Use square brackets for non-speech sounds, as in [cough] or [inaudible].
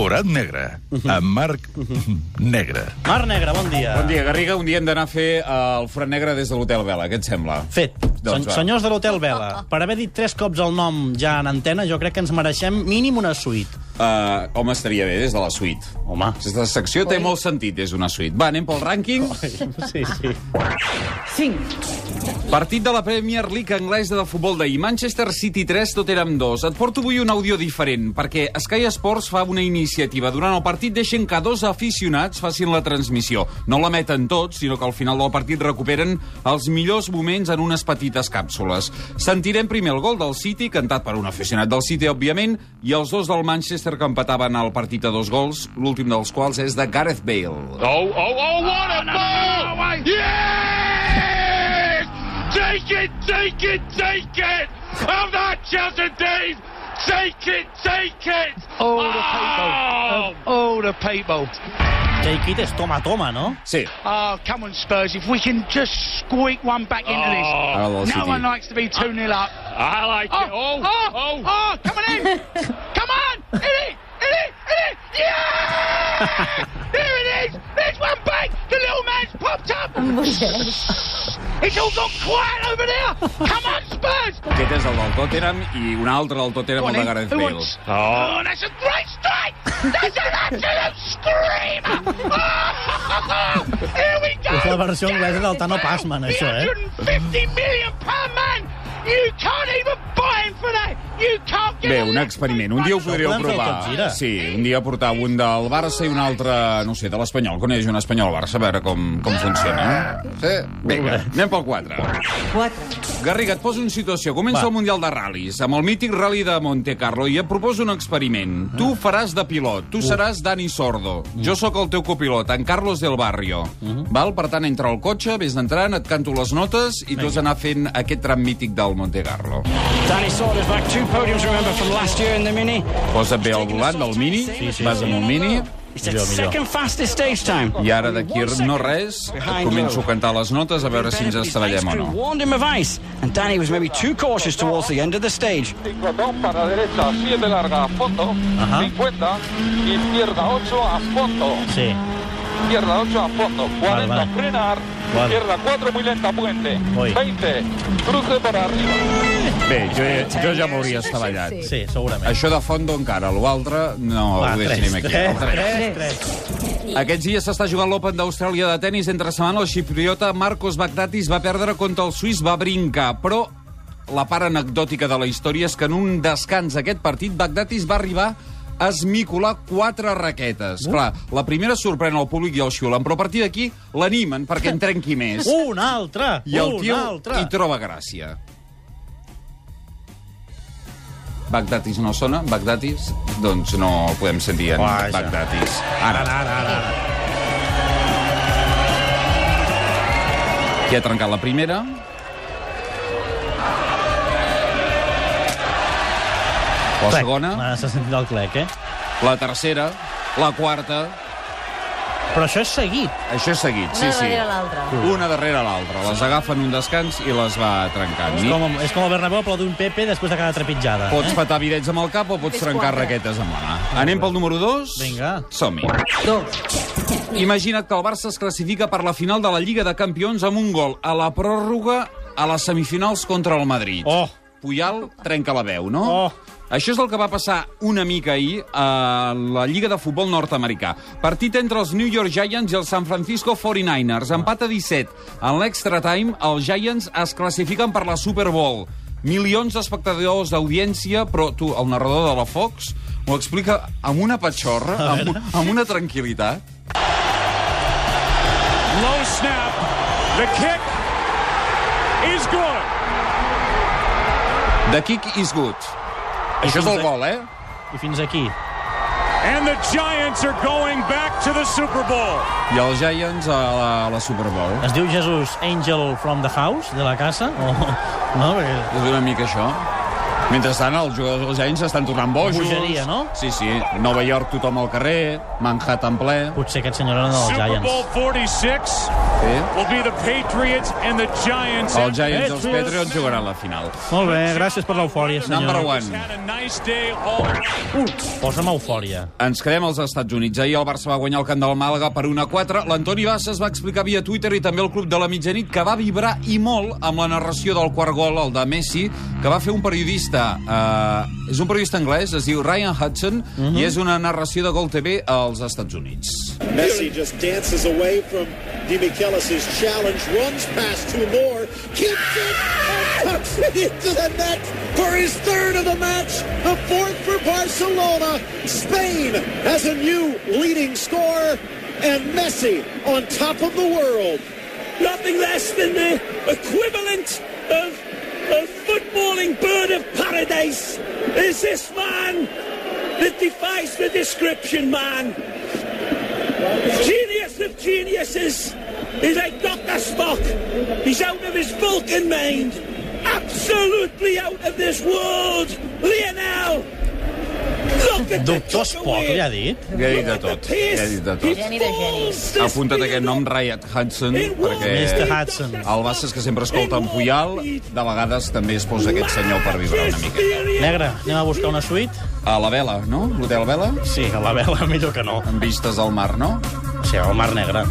Forat negre, amb Marc Negre. Mar Negre, bon dia. Bon dia, Garriga. Un dia hem d'anar a fer eh, el forat negre des de l'Hotel Vela. Què et sembla? Fet. Doncs Sen va. senyors de l'Hotel Vela, per haver dit tres cops el nom ja en antena, jo crec que ens mereixem mínim una suite. Uh, home, estaria bé des de la suite. Home. Aquesta secció té molt sentit, és una suite. Va, anem pel rànquing. Sí, sí. 5. Partit de la Premier League anglesa de futbol d'ahir. Manchester City 3, Tottenham 2. Et porto avui un àudio diferent, perquè Sky Sports fa una iniciativa. Durant el partit deixen que dos aficionats facin la transmissió. No la meten tots, sinó que al final del partit recuperen els millors moments en unes petites càpsules. Sentirem primer el gol del City, cantat per un aficionat del City, òbviament, i els dos del Manchester que empataven el partit a dos gols, l'últim dels quals és de Gareth Bale. Oh, oh, oh, what a goal! Yes! Take it, take it, take it! Of that Chelsea days! Take it, take it! Oh, the people. Oh, the people. Take it és toma, toma, no? Sí, Oh, come on, Spurs. If we can just squeak one back into Ara del this. Oh. City. No one likes to be 2 0 up. I like Oh, it. Oh, oh, oh, oh, oh coming in. [laughs] Come on. Hit it, hit it, hit it. [laughs] Yeah! there it is. There's one back. The little man's popped up. It's all gone quiet over there. Come on, Spurs. aquest és el del Tottenham i un altre del Tottenham, el on, de. Gareth Bale. wants- Oh, that's a great strike! That's an absolute screamer! Oh, here we go! És la versió anglesa del Tano Passman, això, eh? 350 million pound man! You can't even buy him for that! Bé, un experiment. Un dia ho podríeu provar. Sí, un dia portar un del Barça i un altre, no sé, de l'Espanyol. Coneix un espanyol al Barça, a veure com, com funciona. Sí? Vinga, anem pel 4. 4. Garriga, et poso en situació. Comença Va. el Mundial de Ral·lis, amb el mític Rally de Monte Carlo, i et proposo un experiment. Tu faràs de pilot, tu seràs Dani Sordo. Jo sóc el teu copilot, en Carlos del Barrio. Val? Per tant, entra al cotxe, vés entrant, et canto les notes i tu has d'anar fent aquest tram mític del Monte Carlo. Danny Sordo's back. Two podiums, remember, from last year in the Mini. Posa't bé al volant del Mini, sí, vas amb un Mini, It's the Millor, millor. second fastest stage time. i ara d'aquí no res, et començo a cantar les notes a veure si ens estavellem o no. warned him of ice, and Danny was maybe too cautious towards the end of the stage. Ciclotón para derecha, 7 larga a fondo, Ajá. 50, izquierda 8 a fondo, Sí. izquierda 8 a fondo, 40 vale. frenar, Vale. izquierda 4 muy lenta, puente, Voy. 20, cruce para arriba. Bé, jo, jo ja m'hauria estavellat. Sí, segurament. Això de fondo encara, l'altre no Va, ho deixarem tres, aquí. tres, El tres. tres, tres. Aquests dies s'està jugant l'Open d'Austràlia de tennis. Entre setmana el xipriota Marcos Bagdatis va perdre contra el suís va brincar, però la part anecdòtica de la història és que en un descans d'aquest partit Bagdatis va arribar esmicolar quatre raquetes. Uh. Clar, la primera sorprèn el públic i el xiulen, però a partir d'aquí l'animen perquè en trenqui més. [laughs] Un altre! I el tio altre! hi troba gràcia. Bagdatis no sona? Bagdatis? Doncs no podem sentir en Vaja. Bagdatis. Ara, Ara, ara, ara, ara. qui ha trencat la primera? La Clec. segona, S'ha sentit el clec, eh? la tercera, la quarta... Però això és seguit. Això és seguit, sí, Una sí. darrere l'altra. Una darrere l'altra. Les agafen un descans i les va trencant. És com, és com el Bernabéu aplaudir un Pepe després de cada trepitjada. Pots Eh? petar videts amb el cap o pots És trencar quatre. raquetes amb la mà. Anem pel número 2? Vinga. Som-hi. 2. Imagina't que el Barça es classifica per la final de la Lliga de Campions amb un gol a la pròrroga a les semifinals contra el Madrid. Oh. Puyal trenca la veu, no? Oh. Això és el que va passar una mica ahir a la Lliga de Futbol nord-americà. Partit entre els New York Giants i els San Francisco 49ers. Empat a 17. En l'extra time, els Giants es classifiquen per la Super Bowl. Milions d'espectadors d'audiència, però tu, el narrador de la Fox, m'ho explica amb una patxorra, amb, amb una tranquil·litat. Low snap, the kick is good. The kick is good. Això és el gol, eh? I fins aquí. And the Giants are going back to the Super Bowl. I els Giants a la, a la Super Bowl. Es diu Jesús Angel from the house, de la casa? O... [laughs] No, perquè... És una mica això. Mentrestant, els jugadors dels Giants estan tornant bojos. Bogeria, no? Sí, sí. Nova York, tothom al carrer, Manhattan ple. Potser aquest senyor era dels Super Bowl Giants. 46 Sí. will be the Patriots and the Giants. Els Giants i els Patriots. Patriots jugaran la final. Molt bé, gràcies per l'eufòria, Number senyor. one. Nice day all Posa'm eufòria. Ens quedem als Estats Units. Ahir el Barça va guanyar el camp del Màlaga per 1 a 4. L'Antoni Bassas va explicar via Twitter i també el Club de la Mitjanit que va vibrar i molt amb la narració del quart gol, el de Messi, que va fer un periodista... Eh, és un periodista anglès, es diu Ryan Hudson, i és una narració de Gol TV als Estats Units. Messi just dances away from Demichelis' challenge, runs past two more, kicks it, and tucks it into the net for his third of the match, the fourth for Barcelona. Spain has a new leading scorer, and Messi on top of the world. Nothing less than the equivalent of a footballing bird of paradise is this man that defies the description, man. Genius of geniuses. He's like Dr. Spock. He's out of his Vulcan mind. Absolutely out of this world. Lionel. Doctor Spock, li ha dit? Li ha dit de tot. Li ha dit de tot. Geni de genis. Ha apuntat aquest nom Ryan Hudson perquè Mr. Hudson. el Bassas que sempre escolta en Puyal de vegades també es posa aquest senyor per vibrar una mica. Negre, anem a buscar una suite? A la vela, no? L'hotel Vela? Sí, a la vela, [laughs] millor que no. Amb vistes al mar, no? Sí, al Mar Negre.